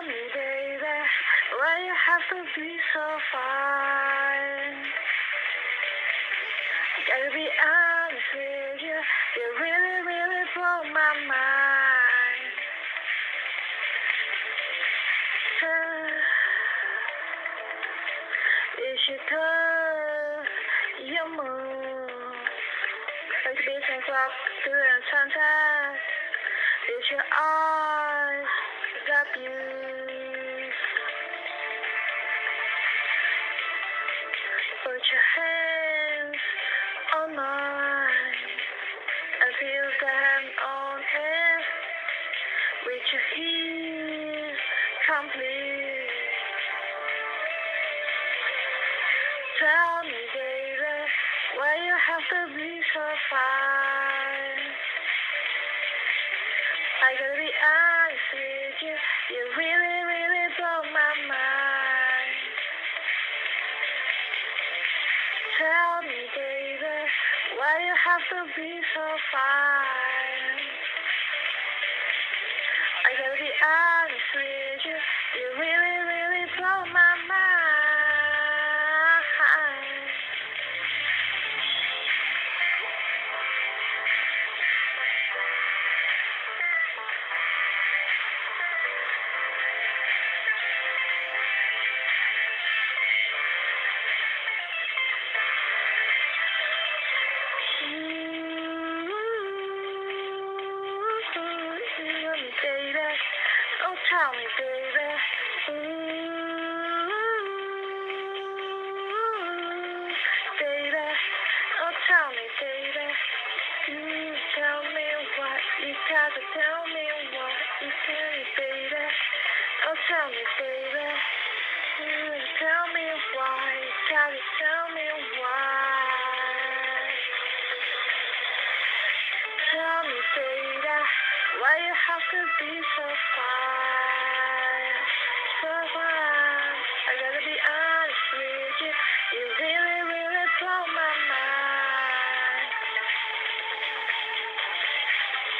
Me, baby, why you have to be so fine? Gotta be honest with you, you really, really blow my mind. Is you good? You move like beating clock through the sunset. Is your eyes beauty? Put your hands on mine and feel them on it. With your heels complete. Tell me, baby, why you have to be so fine? I gotta be honest with you, you really, really blow my mind. Tell me, baby, why you have to be so fine? Tell me, baby. Baby, oh tell me, baby. Tell me what you gotta tell me what you baby. Oh tell me, baby. Tell me why you gotta tell me why. Tell me, baby, why you have to be so fine,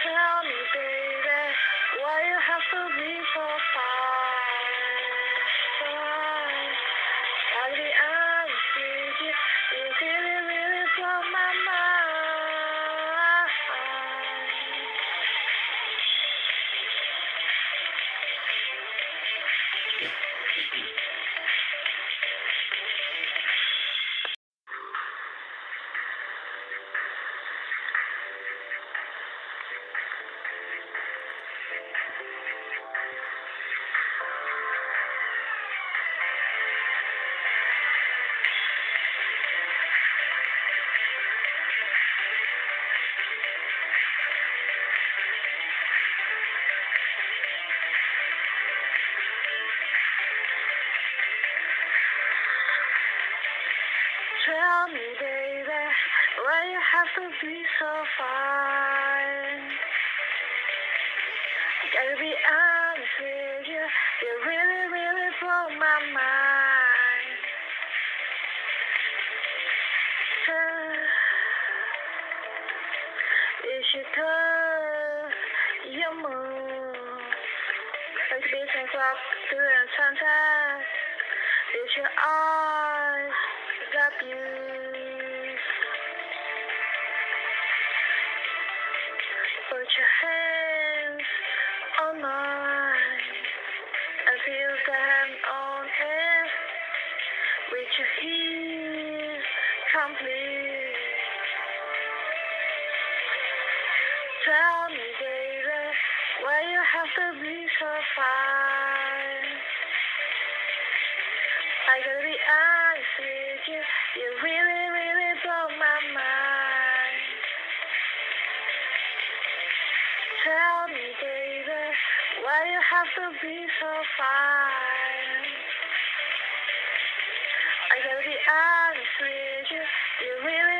Tell me, baby, why you have to be so fine, Tell me, baby, why you have to be so fine? Gotta be honest with you, you really, really blow my mind. Uh, is you good? You move like beating clock through the sunset. Is your eyes Put your hands on mine and feel them on it. With your heels complete. Tell me, baby, why you have to be so fine? I gotta be honest with you, you really, really blow my mind. Tell me, baby, why you have to be so fine? I gotta be honest with you, you really,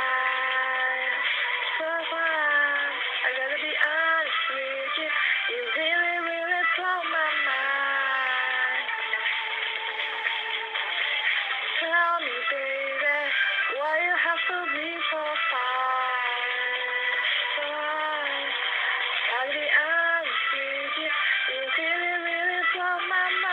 me, baby. Why you have to be so fine? Fine. At the end, you really, really blow my mind.